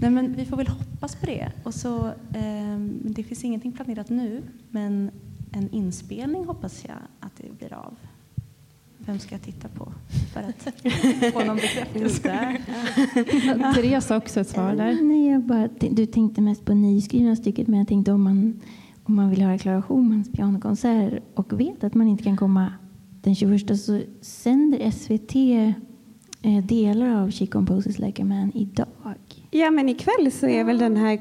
Nej, men vi får väl hoppas på det. Och så, eh, det finns ingenting planerat nu, men en inspelning hoppas jag att det blir av. Vem ska jag titta på för att få någon bekräftelse? Therese har också ett svar där. Nej, jag bara, du tänkte mest på nyskrivna stycket, men jag tänkte om man, om man vill höra Clara Schumans pianokonsert och vet att man inte kan komma den 21 så sänder SVT delar av She Composes Like a Man idag. Ja, men ikväll så är väl den här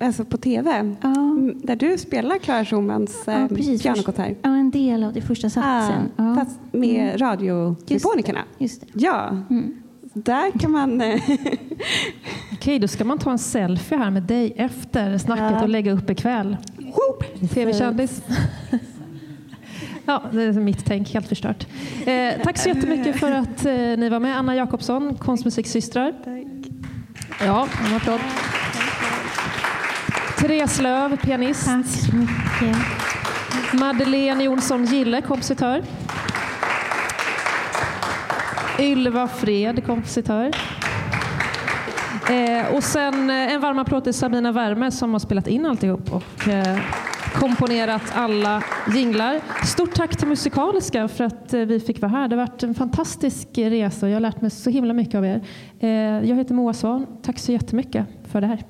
alltså på tv ja. Mm, där du spelar Clara Schumans ja, eh, pianokonsert. Ja, en del av det första satsen. Ja, Fast med mm. radiosymfonikerna. Just det. Ja. Mm. där kan man... Eh, Okej, då ska man ta en selfie här med dig efter snacket ja. och lägga upp ikväll. TV-kändis. Ja, det är mitt tänk, helt förstört. Eh, tack så jättemycket för att eh, ni var med. Anna Jakobsson, konstmusiksystrar. Ja, en applåd. Therese Löv, pianist. Tack så mycket. Madeleine Jonsson Gille, kompositör. Ylva Fred, kompositör. Eh, och sen eh, en varm applåd till Sabina Värme som har spelat in alltihop och eh, komponerat alla jinglar. Stort tack till Musikaliska för att eh, vi fick vara här. Det har varit en fantastisk resa och jag har lärt mig så himla mycket av er. Eh, jag heter Moa Svan. Tack så jättemycket för det här.